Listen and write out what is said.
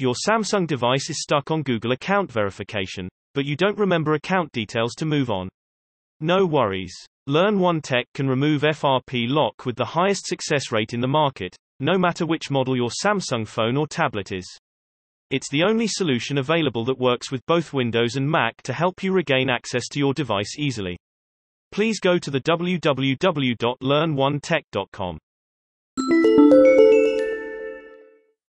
Your Samsung device is stuck on Google account verification, but you don't remember account details to move on. No worries. Learn One Tech can remove FRP lock with the highest success rate in the market, no matter which model your Samsung phone or tablet is. It's the only solution available that works with both Windows and Mac to help you regain access to your device easily. Please go to the www.learnonetech.com.